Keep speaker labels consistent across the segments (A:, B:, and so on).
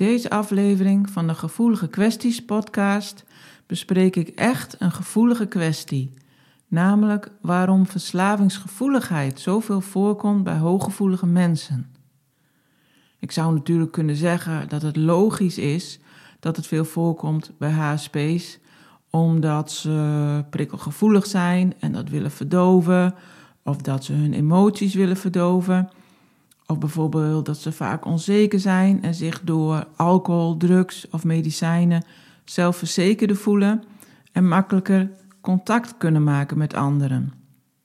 A: Deze aflevering van de Gevoelige Kwesties podcast bespreek ik echt een gevoelige kwestie, namelijk waarom verslavingsgevoeligheid zoveel voorkomt bij hooggevoelige mensen. Ik zou natuurlijk kunnen zeggen dat het logisch is dat het veel voorkomt bij HSP's, omdat ze prikkelgevoelig zijn en dat willen verdoven, of dat ze hun emoties willen verdoven. Of bijvoorbeeld dat ze vaak onzeker zijn en zich door alcohol, drugs of medicijnen zelfverzekerder voelen en makkelijker contact kunnen maken met anderen.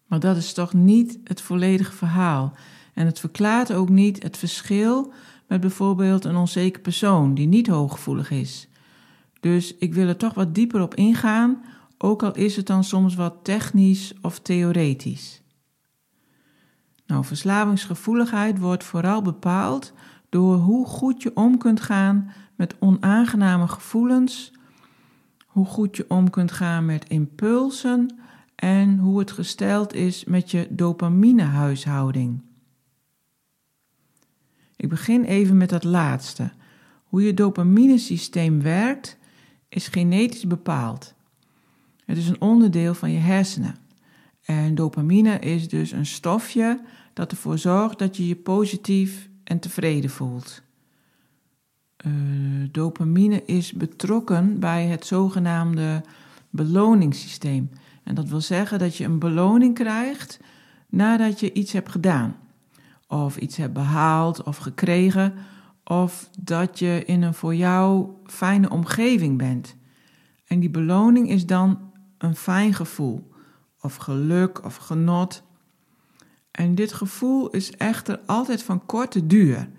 A: Maar dat is toch niet het volledige verhaal. En het verklaart ook niet het verschil met bijvoorbeeld een onzeker persoon die niet hooggevoelig is. Dus ik wil er toch wat dieper op ingaan, ook al is het dan soms wat technisch of theoretisch. Nou, verslavingsgevoeligheid wordt vooral bepaald door hoe goed je om kunt gaan met onaangename gevoelens, hoe goed je om kunt gaan met impulsen en hoe het gesteld is met je dopaminehuishouding. Ik begin even met dat laatste. Hoe je dopaminesysteem werkt is genetisch bepaald. Het is een onderdeel van je hersenen. En dopamine is dus een stofje dat ervoor zorgt dat je je positief en tevreden voelt. Uh, dopamine is betrokken bij het zogenaamde beloningssysteem. En dat wil zeggen dat je een beloning krijgt nadat je iets hebt gedaan, of iets hebt behaald of gekregen, of dat je in een voor jou fijne omgeving bent. En die beloning is dan een fijn gevoel of geluk of genot. En dit gevoel is echter altijd van korte duur.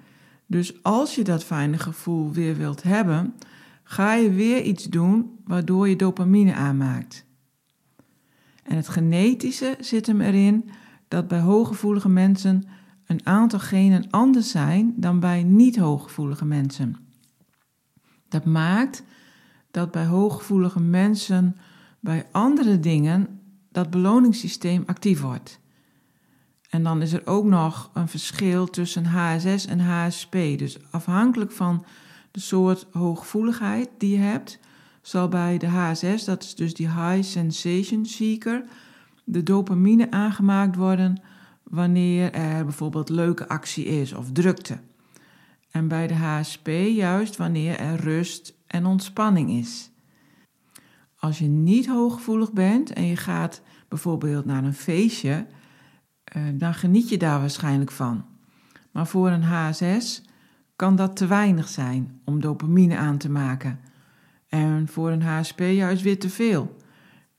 A: Dus als je dat fijne gevoel weer wilt hebben, ga je weer iets doen waardoor je dopamine aanmaakt. En het genetische zit hem erin dat bij hooggevoelige mensen een aantal genen anders zijn dan bij niet hooggevoelige mensen. Dat maakt dat bij hooggevoelige mensen bij andere dingen dat beloningssysteem actief wordt. En dan is er ook nog een verschil tussen HSS en HSP. Dus afhankelijk van de soort hooggevoeligheid die je hebt, zal bij de HSS, dat is dus die High Sensation Seeker, de dopamine aangemaakt worden wanneer er bijvoorbeeld leuke actie is of drukte. En bij de HSP juist wanneer er rust en ontspanning is. Als je niet hooggevoelig bent en je gaat bijvoorbeeld naar een feestje, eh, dan geniet je daar waarschijnlijk van. Maar voor een HSS kan dat te weinig zijn om dopamine aan te maken. En voor een HSP juist weer te veel.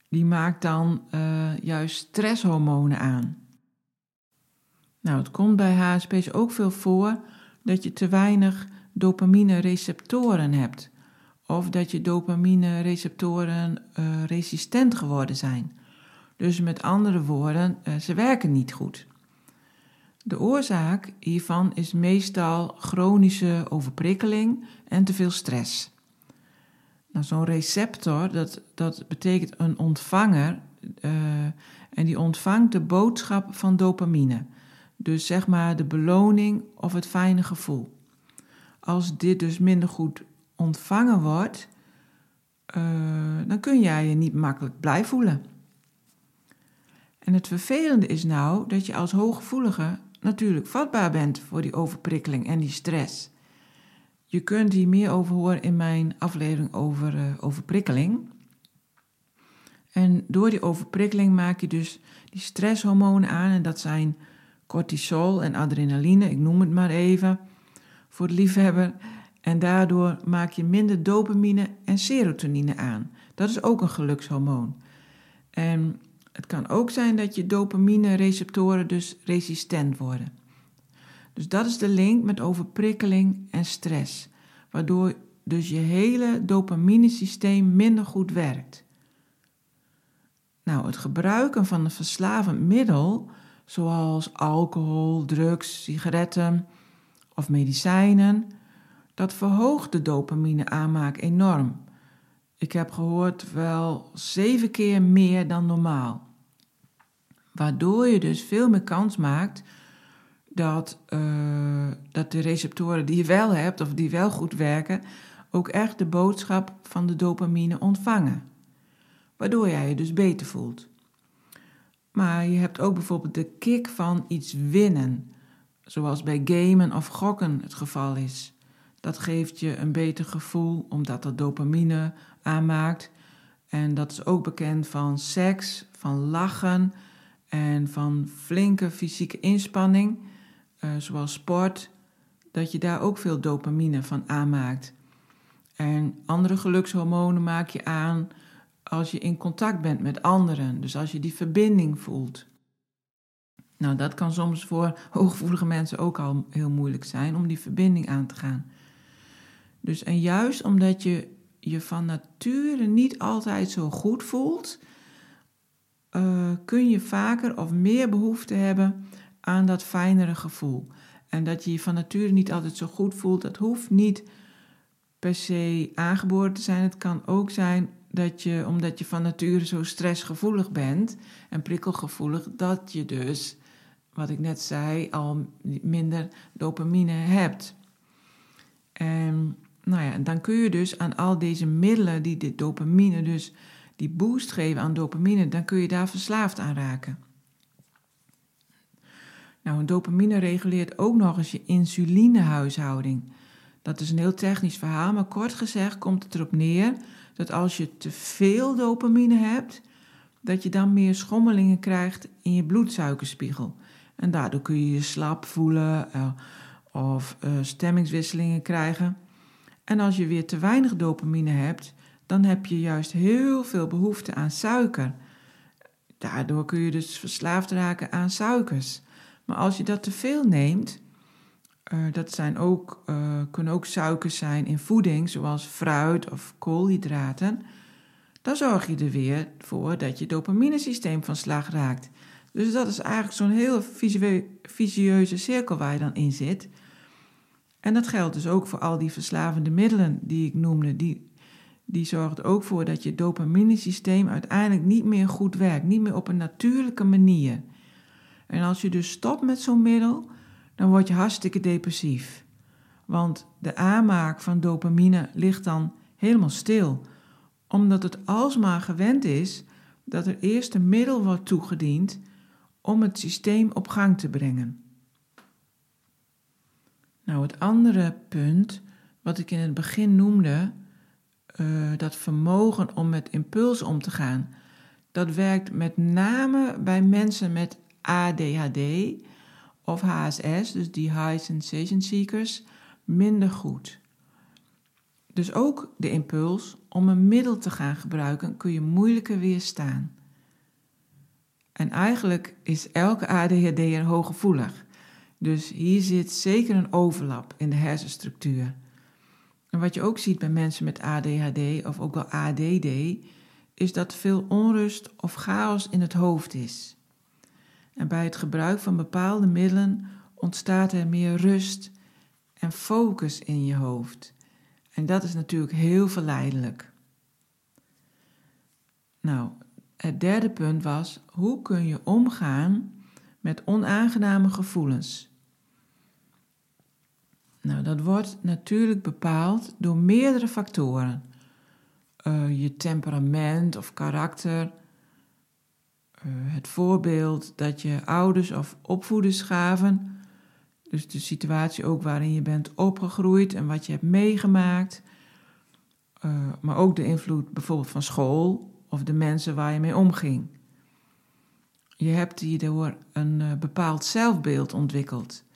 A: Die maakt dan uh, juist stresshormonen aan. Nou, het komt bij HSP's ook veel voor dat je te weinig dopamine receptoren hebt of dat je dopamine-receptoren uh, resistent geworden zijn. Dus met andere woorden, uh, ze werken niet goed. De oorzaak hiervan is meestal chronische overprikkeling en te veel stress. Nou, Zo'n receptor, dat, dat betekent een ontvanger, uh, en die ontvangt de boodschap van dopamine. Dus zeg maar de beloning of het fijne gevoel. Als dit dus minder goed ontvangen wordt, uh, dan kun jij je niet makkelijk blij voelen. En het vervelende is nou dat je als hooggevoelige natuurlijk vatbaar bent voor die overprikkeling en die stress. Je kunt hier meer over horen in mijn aflevering over uh, overprikkeling. En door die overprikkeling maak je dus die stresshormonen aan en dat zijn cortisol en adrenaline, ik noem het maar even, voor de liefhebber. En daardoor maak je minder dopamine en serotonine aan. Dat is ook een gelukshormoon. En het kan ook zijn dat je dopamine-receptoren dus resistent worden. Dus dat is de link met overprikkeling en stress, waardoor dus je hele dopamine-systeem minder goed werkt. Nou, het gebruiken van een verslavend middel, zoals alcohol, drugs, sigaretten of medicijnen, dat verhoogt de dopamine-aanmaak enorm. Ik heb gehoord wel zeven keer meer dan normaal. Waardoor je dus veel meer kans maakt dat, uh, dat de receptoren die je wel hebt of die wel goed werken, ook echt de boodschap van de dopamine ontvangen. Waardoor jij je dus beter voelt. Maar je hebt ook bijvoorbeeld de kick van iets winnen, zoals bij gamen of gokken het geval is. Dat geeft je een beter gevoel omdat dat dopamine aanmaakt. En dat is ook bekend van seks, van lachen en van flinke fysieke inspanning, uh, zoals sport, dat je daar ook veel dopamine van aanmaakt. En andere gelukshormonen maak je aan als je in contact bent met anderen, dus als je die verbinding voelt. Nou, dat kan soms voor hooggevoelige mensen ook al heel moeilijk zijn om die verbinding aan te gaan. Dus en juist omdat je je van nature niet altijd zo goed voelt, uh, kun je vaker of meer behoefte hebben aan dat fijnere gevoel. En dat je je van nature niet altijd zo goed voelt, dat hoeft niet per se aangeboren te zijn. Het kan ook zijn dat je, omdat je van nature zo stressgevoelig bent en prikkelgevoelig, dat je dus, wat ik net zei, al minder dopamine hebt. En nou ja, dan kun je dus aan al deze middelen die de dopamine dus die boost geven aan dopamine, dan kun je daar verslaafd aan raken. Nou, dopamine reguleert ook nog eens je insulinehuishouding. Dat is een heel technisch verhaal, maar kort gezegd komt het erop neer dat als je te veel dopamine hebt, dat je dan meer schommelingen krijgt in je bloedsuikerspiegel. En daardoor kun je je slap voelen uh, of uh, stemmingswisselingen krijgen. En als je weer te weinig dopamine hebt, dan heb je juist heel veel behoefte aan suiker. Daardoor kun je dus verslaafd raken aan suikers. Maar als je dat te veel neemt, uh, dat zijn ook, uh, kunnen ook suikers zijn in voeding, zoals fruit of koolhydraten, dan zorg je er weer voor dat je dopaminesysteem van slag raakt. Dus dat is eigenlijk zo'n heel vicieuze cirkel waar je dan in zit. En dat geldt dus ook voor al die verslavende middelen die ik noemde. Die, die zorgt ook voor dat je dopaminesysteem uiteindelijk niet meer goed werkt, niet meer op een natuurlijke manier. En als je dus stopt met zo'n middel, dan word je hartstikke depressief. Want de aanmaak van dopamine ligt dan helemaal stil, omdat het alsmaar gewend is dat er eerst een middel wordt toegediend om het systeem op gang te brengen. Nou, het andere punt, wat ik in het begin noemde, uh, dat vermogen om met impuls om te gaan, dat werkt met name bij mensen met ADHD of HSS, dus die High Sensation Seekers, minder goed. Dus ook de impuls om een middel te gaan gebruiken kun je moeilijker weerstaan. En eigenlijk is elke ADHD'er hooggevoelig. Dus hier zit zeker een overlap in de hersenstructuur. En wat je ook ziet bij mensen met ADHD of ook wel ADD, is dat veel onrust of chaos in het hoofd is. En bij het gebruik van bepaalde middelen ontstaat er meer rust en focus in je hoofd. En dat is natuurlijk heel verleidelijk. Nou, het derde punt was: hoe kun je omgaan met onaangename gevoelens? Nou, dat wordt natuurlijk bepaald door meerdere factoren. Uh, je temperament of karakter, uh, het voorbeeld dat je ouders of opvoeders gaven, dus de situatie ook waarin je bent opgegroeid en wat je hebt meegemaakt, uh, maar ook de invloed bijvoorbeeld van school of de mensen waar je mee omging. Je hebt hierdoor een bepaald zelfbeeld ontwikkeld.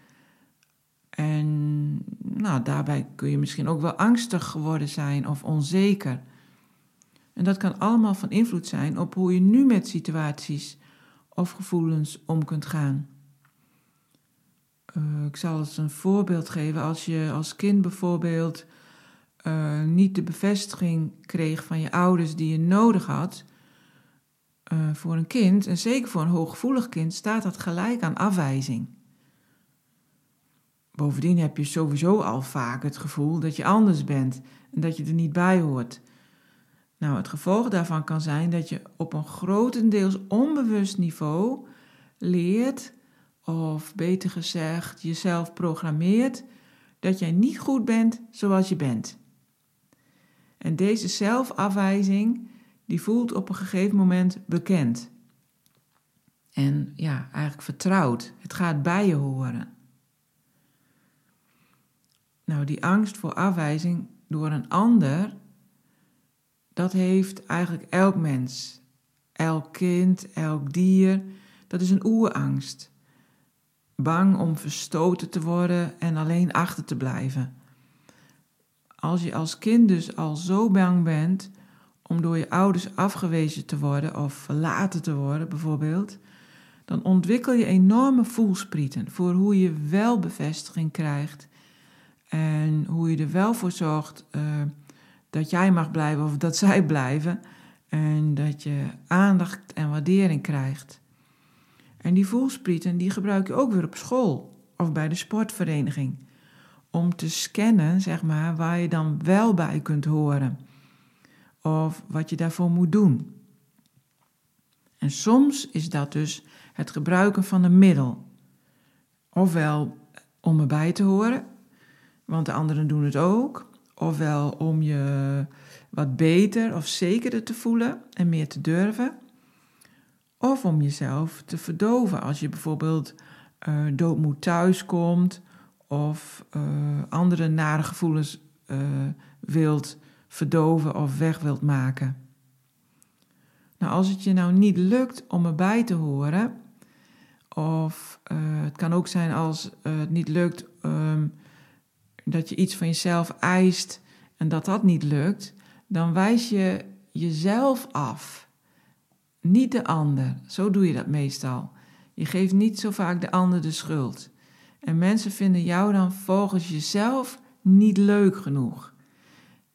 A: En nou, daarbij kun je misschien ook wel angstig geworden zijn of onzeker. En dat kan allemaal van invloed zijn op hoe je nu met situaties of gevoelens om kunt gaan. Uh, ik zal eens een voorbeeld geven. Als je als kind bijvoorbeeld uh, niet de bevestiging kreeg van je ouders die je nodig had, uh, voor een kind, en zeker voor een hooggevoelig kind, staat dat gelijk aan afwijzing. Bovendien heb je sowieso al vaak het gevoel dat je anders bent en dat je er niet bij hoort. Nou, het gevolg daarvan kan zijn dat je op een grotendeels onbewust niveau leert, of beter gezegd, jezelf programmeert dat jij niet goed bent zoals je bent. En deze zelfafwijzing, die voelt op een gegeven moment bekend. En ja, eigenlijk vertrouwd. Het gaat bij je horen. Nou, die angst voor afwijzing door een ander, dat heeft eigenlijk elk mens, elk kind, elk dier. Dat is een oerangst. Bang om verstoten te worden en alleen achter te blijven. Als je als kind dus al zo bang bent om door je ouders afgewezen te worden of verlaten te worden, bijvoorbeeld, dan ontwikkel je enorme voelsprieten voor hoe je wel bevestiging krijgt en hoe je er wel voor zorgt uh, dat jij mag blijven of dat zij blijven en dat je aandacht en waardering krijgt. En die voelsprieten die gebruik je ook weer op school of bij de sportvereniging om te scannen, zeg maar, waar je dan wel bij kunt horen. Of wat je daarvoor moet doen. En soms is dat dus het gebruiken van een middel. Ofwel om erbij te horen, want de anderen doen het ook. Ofwel om je wat beter of zekerder te voelen en meer te durven. Of om jezelf te verdoven als je bijvoorbeeld uh, doodmoed thuiskomt of uh, andere nare gevoelens uh, wilt verdoven of weg wilt maken. Nou, als het je nou niet lukt om erbij te horen, of het kan ook zijn als het niet lukt um, dat je iets van jezelf eist en dat dat niet lukt, dan wijs je jezelf af, niet de ander. Zo doe je dat meestal. Je geeft niet zo vaak de ander de schuld. En mensen vinden jou dan volgens jezelf niet leuk genoeg.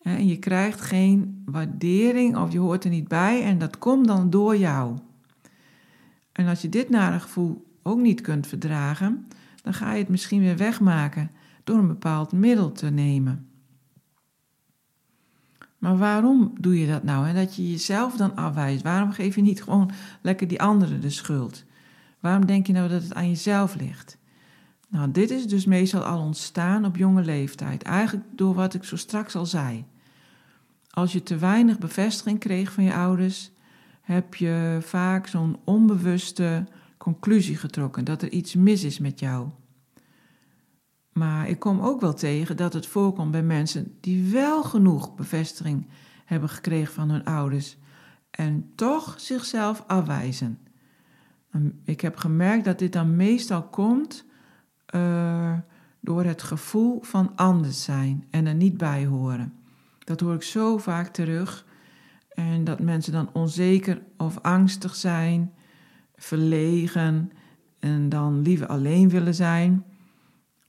A: En je krijgt geen waardering of je hoort er niet bij en dat komt dan door jou. En als je dit nare gevoel ook niet kunt verdragen, dan ga je het misschien weer wegmaken door een bepaald middel te nemen. Maar waarom doe je dat nou? En dat je jezelf dan afwijst. Waarom geef je niet gewoon lekker die anderen de schuld? Waarom denk je nou dat het aan jezelf ligt? Nou, dit is dus meestal al ontstaan op jonge leeftijd, eigenlijk door wat ik zo straks al zei. Als je te weinig bevestiging kreeg van je ouders, heb je vaak zo'n onbewuste conclusie getrokken dat er iets mis is met jou. Maar ik kom ook wel tegen dat het voorkomt bij mensen die wel genoeg bevestiging hebben gekregen van hun ouders en toch zichzelf afwijzen. Ik heb gemerkt dat dit dan meestal komt uh, door het gevoel van anders zijn en er niet bij horen. Dat hoor ik zo vaak terug. En dat mensen dan onzeker of angstig zijn, verlegen en dan liever alleen willen zijn.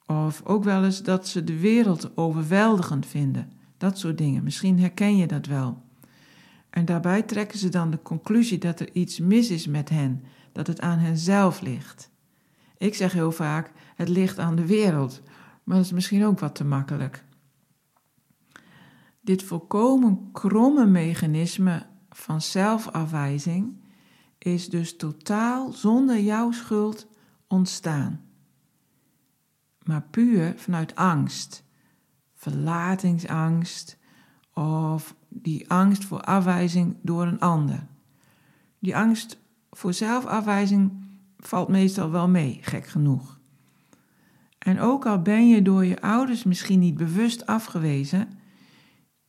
A: Of ook wel eens dat ze de wereld overweldigend vinden. Dat soort dingen. Misschien herken je dat wel. En daarbij trekken ze dan de conclusie dat er iets mis is met hen, dat het aan henzelf ligt. Ik zeg heel vaak: het ligt aan de wereld, maar dat is misschien ook wat te makkelijk. Dit volkomen kromme mechanisme van zelfafwijzing is dus totaal zonder jouw schuld ontstaan. Maar puur vanuit angst, verlatingsangst of die angst voor afwijzing door een ander. Die angst voor zelfafwijzing valt meestal wel mee, gek genoeg. En ook al ben je door je ouders misschien niet bewust afgewezen,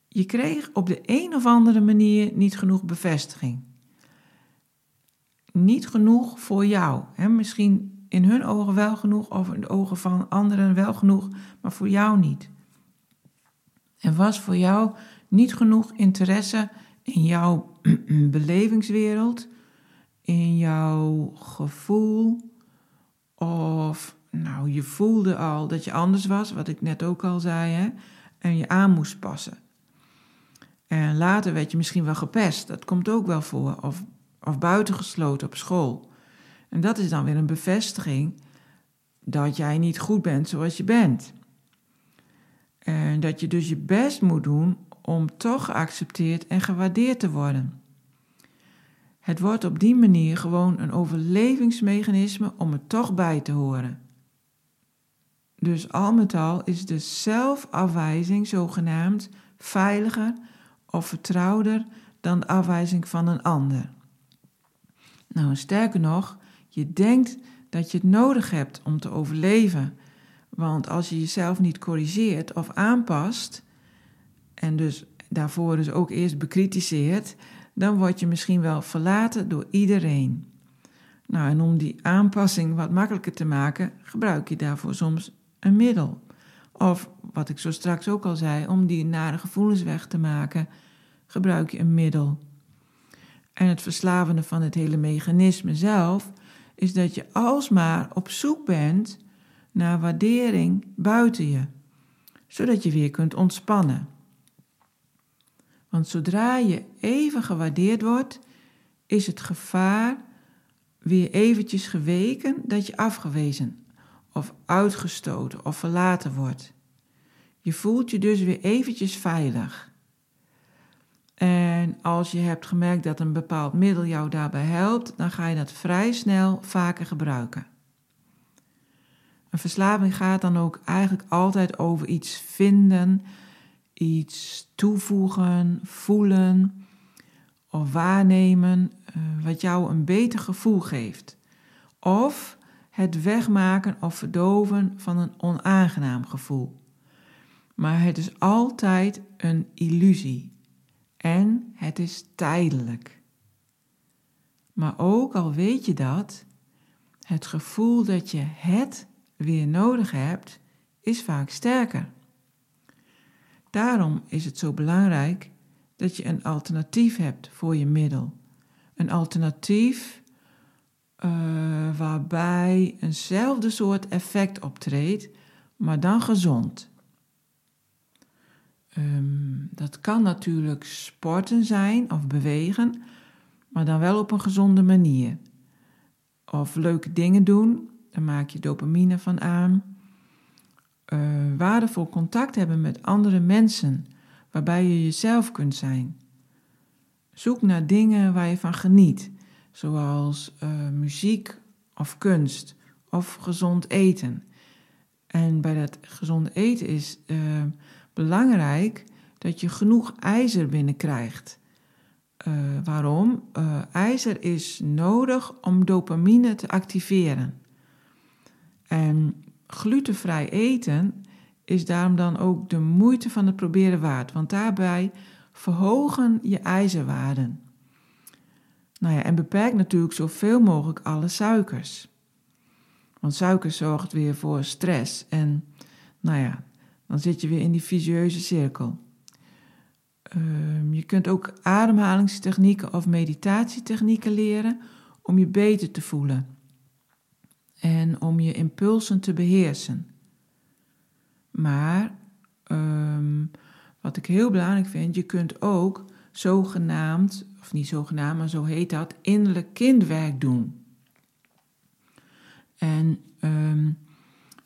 A: je kreeg op de een of andere manier niet genoeg bevestiging. niet genoeg voor jou. Hè? Misschien in hun ogen wel genoeg, of in de ogen van anderen wel genoeg, maar voor jou niet. Er was voor jou niet genoeg interesse in jouw belevingswereld, in jouw gevoel, of nou, je voelde al dat je anders was, wat ik net ook al zei, hè, en je aan moest passen. En later werd je misschien wel gepest, dat komt ook wel voor, of, of buitengesloten op school. En dat is dan weer een bevestiging dat jij niet goed bent zoals je bent. En dat je dus je best moet doen om toch geaccepteerd en gewaardeerd te worden. Het wordt op die manier gewoon een overlevingsmechanisme om er toch bij te horen. Dus al met al is de zelfafwijzing zogenaamd veiliger of vertrouwder dan de afwijzing van een ander. Nou, sterker nog, je denkt dat je het nodig hebt om te overleven. Want als je jezelf niet corrigeert of aanpast, en dus daarvoor dus ook eerst bekritiseert, dan word je misschien wel verlaten door iedereen. Nou, en om die aanpassing wat makkelijker te maken, gebruik je daarvoor soms een middel. Of wat ik zo straks ook al zei, om die nare gevoelens weg te maken, gebruik je een middel. En het verslavende van het hele mechanisme zelf is dat je alsmaar op zoek bent naar waardering buiten je, zodat je weer kunt ontspannen. Want zodra je even gewaardeerd wordt, is het gevaar weer eventjes geweken dat je afgewezen of uitgestoten of verlaten wordt. Je voelt je dus weer eventjes veilig. En als je hebt gemerkt dat een bepaald middel jou daarbij helpt, dan ga je dat vrij snel vaker gebruiken. Een verslaving gaat dan ook eigenlijk altijd over iets vinden, iets toevoegen, voelen of waarnemen uh, wat jou een beter gevoel geeft. Of het wegmaken of verdoven van een onaangenaam gevoel. Maar het is altijd een illusie en het is tijdelijk. Maar ook al weet je dat, het gevoel dat je het weer nodig hebt, is vaak sterker. Daarom is het zo belangrijk dat je een alternatief hebt voor je middel. Een alternatief uh, waarbij eenzelfde soort effect optreedt, maar dan gezond. Um, dat kan natuurlijk sporten zijn of bewegen, maar dan wel op een gezonde manier. Of leuke dingen doen, daar maak je dopamine van aan. Uh, waardevol contact hebben met andere mensen, waarbij je jezelf kunt zijn. Zoek naar dingen waar je van geniet zoals uh, muziek of kunst of gezond eten. En bij dat gezond eten is uh, belangrijk dat je genoeg ijzer binnenkrijgt. Uh, waarom? ijzer is nodig om dopamine te activeren. En glutenvrij eten is daarom dan ook de moeite van het proberen waard, want daarbij verhogen je ijzerwaarden. Nou ja, en beperk natuurlijk zoveel mogelijk alle suikers. Want suiker zorgt weer voor stress en nou ja, dan zit je weer in die vicieuze cirkel. Um, je kunt ook ademhalingstechnieken of meditatietechnieken leren om je beter te voelen en om je impulsen te beheersen. Maar um, wat ik heel belangrijk vind, je kunt ook zogenaamd of niet zogenaamd, maar zo heet dat, innerlijk kindwerk doen. En um,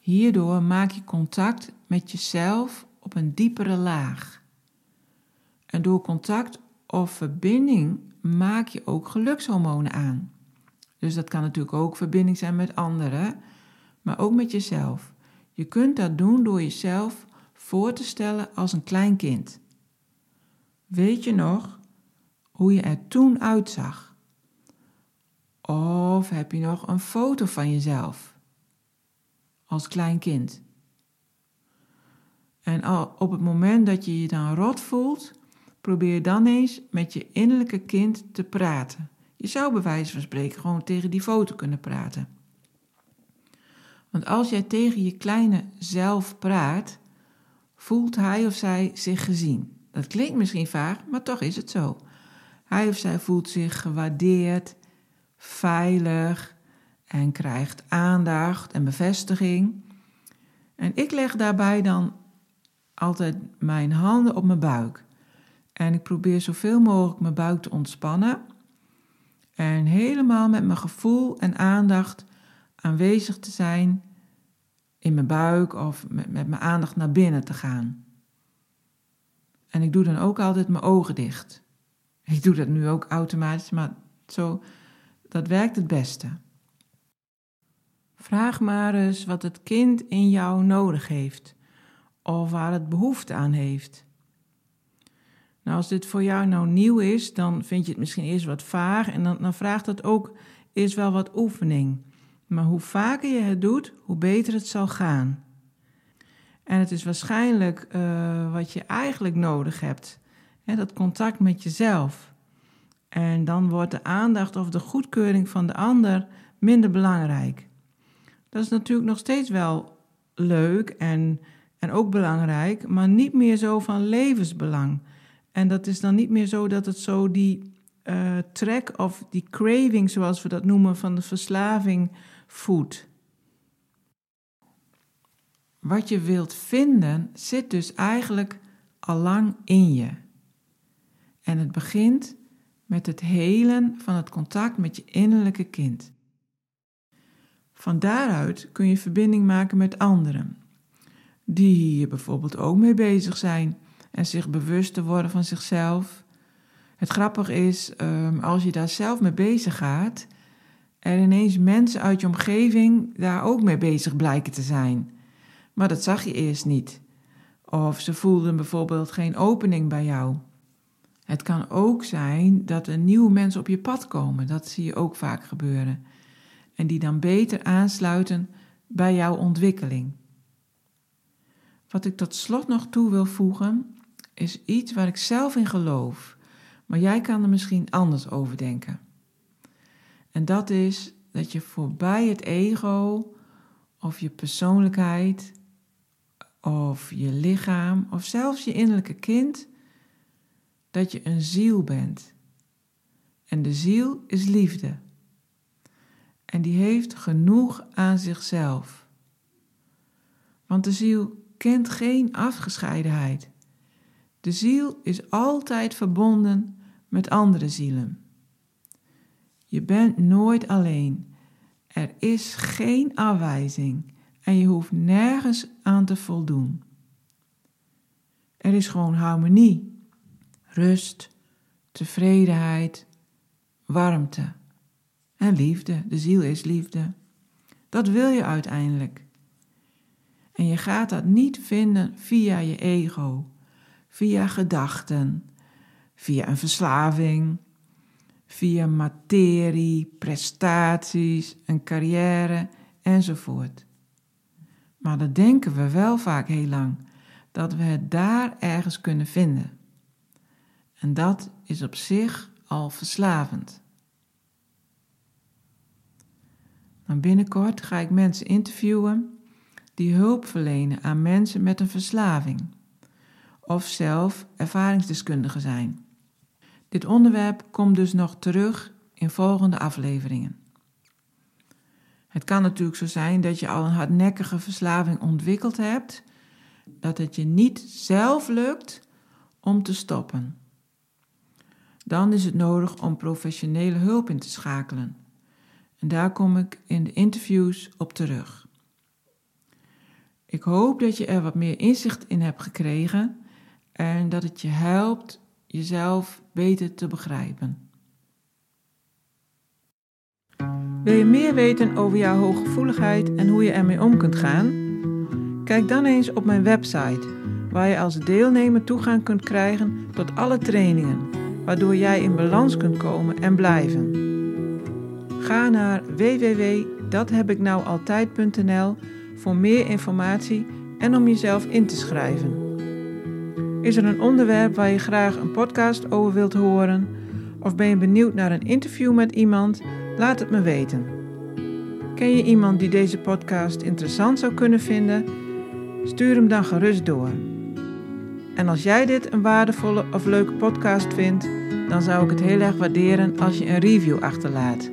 A: hierdoor maak je contact met jezelf op een diepere laag. En door contact of verbinding maak je ook gelukshormonen aan. Dus dat kan natuurlijk ook verbinding zijn met anderen, maar ook met jezelf. Je kunt dat doen door jezelf voor te stellen als een klein kind. Weet je nog hoe je er toen uitzag? Of heb je nog een foto van jezelf als klein kind? En op het moment dat je je dan rot voelt, probeer dan eens met je innerlijke kind te praten. Je zou bij wijze van spreken gewoon tegen die foto kunnen praten. Want als jij tegen je kleine zelf praat, voelt hij of zij zich gezien. Dat klinkt misschien vaag, maar toch is het zo. Hij of zij voelt zich gewaardeerd, veilig en krijgt aandacht en bevestiging. En ik leg daarbij dan altijd mijn handen op mijn buik. En ik probeer zoveel mogelijk mijn buik te ontspannen. En helemaal met mijn gevoel en aandacht aanwezig te zijn in mijn buik of met, met mijn aandacht naar binnen te gaan. En ik doe dan ook altijd mijn ogen dicht. Ik doe dat nu ook automatisch, maar zo, dat werkt het beste. Vraag maar eens wat het kind in jou nodig heeft of waar het behoefte aan heeft. Nou, als dit voor jou nou nieuw is, dan vind je het misschien eerst wat vaag en dan, vraagt het ook eerst wel wat oefening. Maar hoe vaker je het doet, hoe beter het zal gaan. En het is waarschijnlijk uh, wat je eigenlijk nodig hebt: hè, dat contact met jezelf. En dan wordt de aandacht of de goedkeuring van de ander minder belangrijk. Dat is natuurlijk nog steeds wel leuk en, en ook belangrijk, maar niet meer zo van levensbelang. En dat is dan niet meer zo dat het zo die uh, trek of die craving, zoals we dat noemen, van de verslaving voedt. Wat je wilt vinden zit dus eigenlijk al lang in je. En het begint met het helen van het contact met je innerlijke kind. Van daaruit kun je verbinding maken met anderen, die hier bijvoorbeeld ook mee bezig zijn en zich bewust te worden van zichzelf. Het grappige is, ehm, als je daar zelf mee bezig gaat, er ineens mensen uit je omgeving daar ook mee bezig blijken te zijn. Maar dat zag je eerst niet. Of ze voelden bijvoorbeeld geen opening bij jou. Het kan ook zijn dat er nieuwe mensen op je pad komen. Dat zie je ook vaak gebeuren. En die dan beter aansluiten bij jouw ontwikkeling. Wat ik tot slot nog toe wil voegen, is iets waar ik zelf in geloof. Maar jij kan er misschien anders over denken. En dat is dat je voorbij het ego of je persoonlijkheid of je lichaam of zelfs je innerlijke kind, dat je een ziel bent. En de ziel is liefde. En die heeft genoeg aan zichzelf. Want de ziel kent geen afgescheidenheid. De ziel is altijd verbonden met andere zielen. Je bent nooit alleen. Er is geen afwijzing en je hoeft nergens aan te voldoen. Er is gewoon harmonie, rust, tevredenheid, warmte liefde. De ziel is liefde. Dat wil je uiteindelijk. En je gaat dat niet vinden via je ego, via gedachten, via een verslaving, via materie, prestaties, een carrière enzovoort. Maar dat denken we wel vaak heel lang, dat we het daar ergens kunnen vinden. En dat is op zich al verslavend. Binnenkort ga ik mensen interviewen die hulp verlenen aan mensen met een verslaving of zelf ervaringsdeskundigen zijn. Dit onderwerp komt dus nog terug in volgende afleveringen. Het kan natuurlijk zo zijn dat je al een hardnekkige verslaving ontwikkeld hebt, dat het je niet zelf lukt om te stoppen. Dan is het nodig om professionele hulp in te schakelen. En daar kom ik in de interviews op terug. Ik hoop dat je er wat meer inzicht in hebt gekregen en dat het je helpt jezelf beter te begrijpen. Wil je meer weten over jouw hooggevoeligheid en hoe je ermee om kunt gaan? Kijk dan eens op mijn website, waar je als deelnemer toegang kunt krijgen tot alle trainingen, waardoor jij in balans kunt komen en blijven. Ga naar www.dathebiknoualtijd.nl voor meer informatie en om jezelf in te schrijven. Is er een onderwerp waar je graag een podcast over wilt horen? Of ben je benieuwd naar een interview met iemand? Laat het me weten. Ken je iemand die deze podcast interessant zou kunnen vinden? Stuur hem dan gerust door. En als jij dit een waardevolle of leuke podcast vindt, dan zou ik het heel erg waarderen als je een review achterlaat.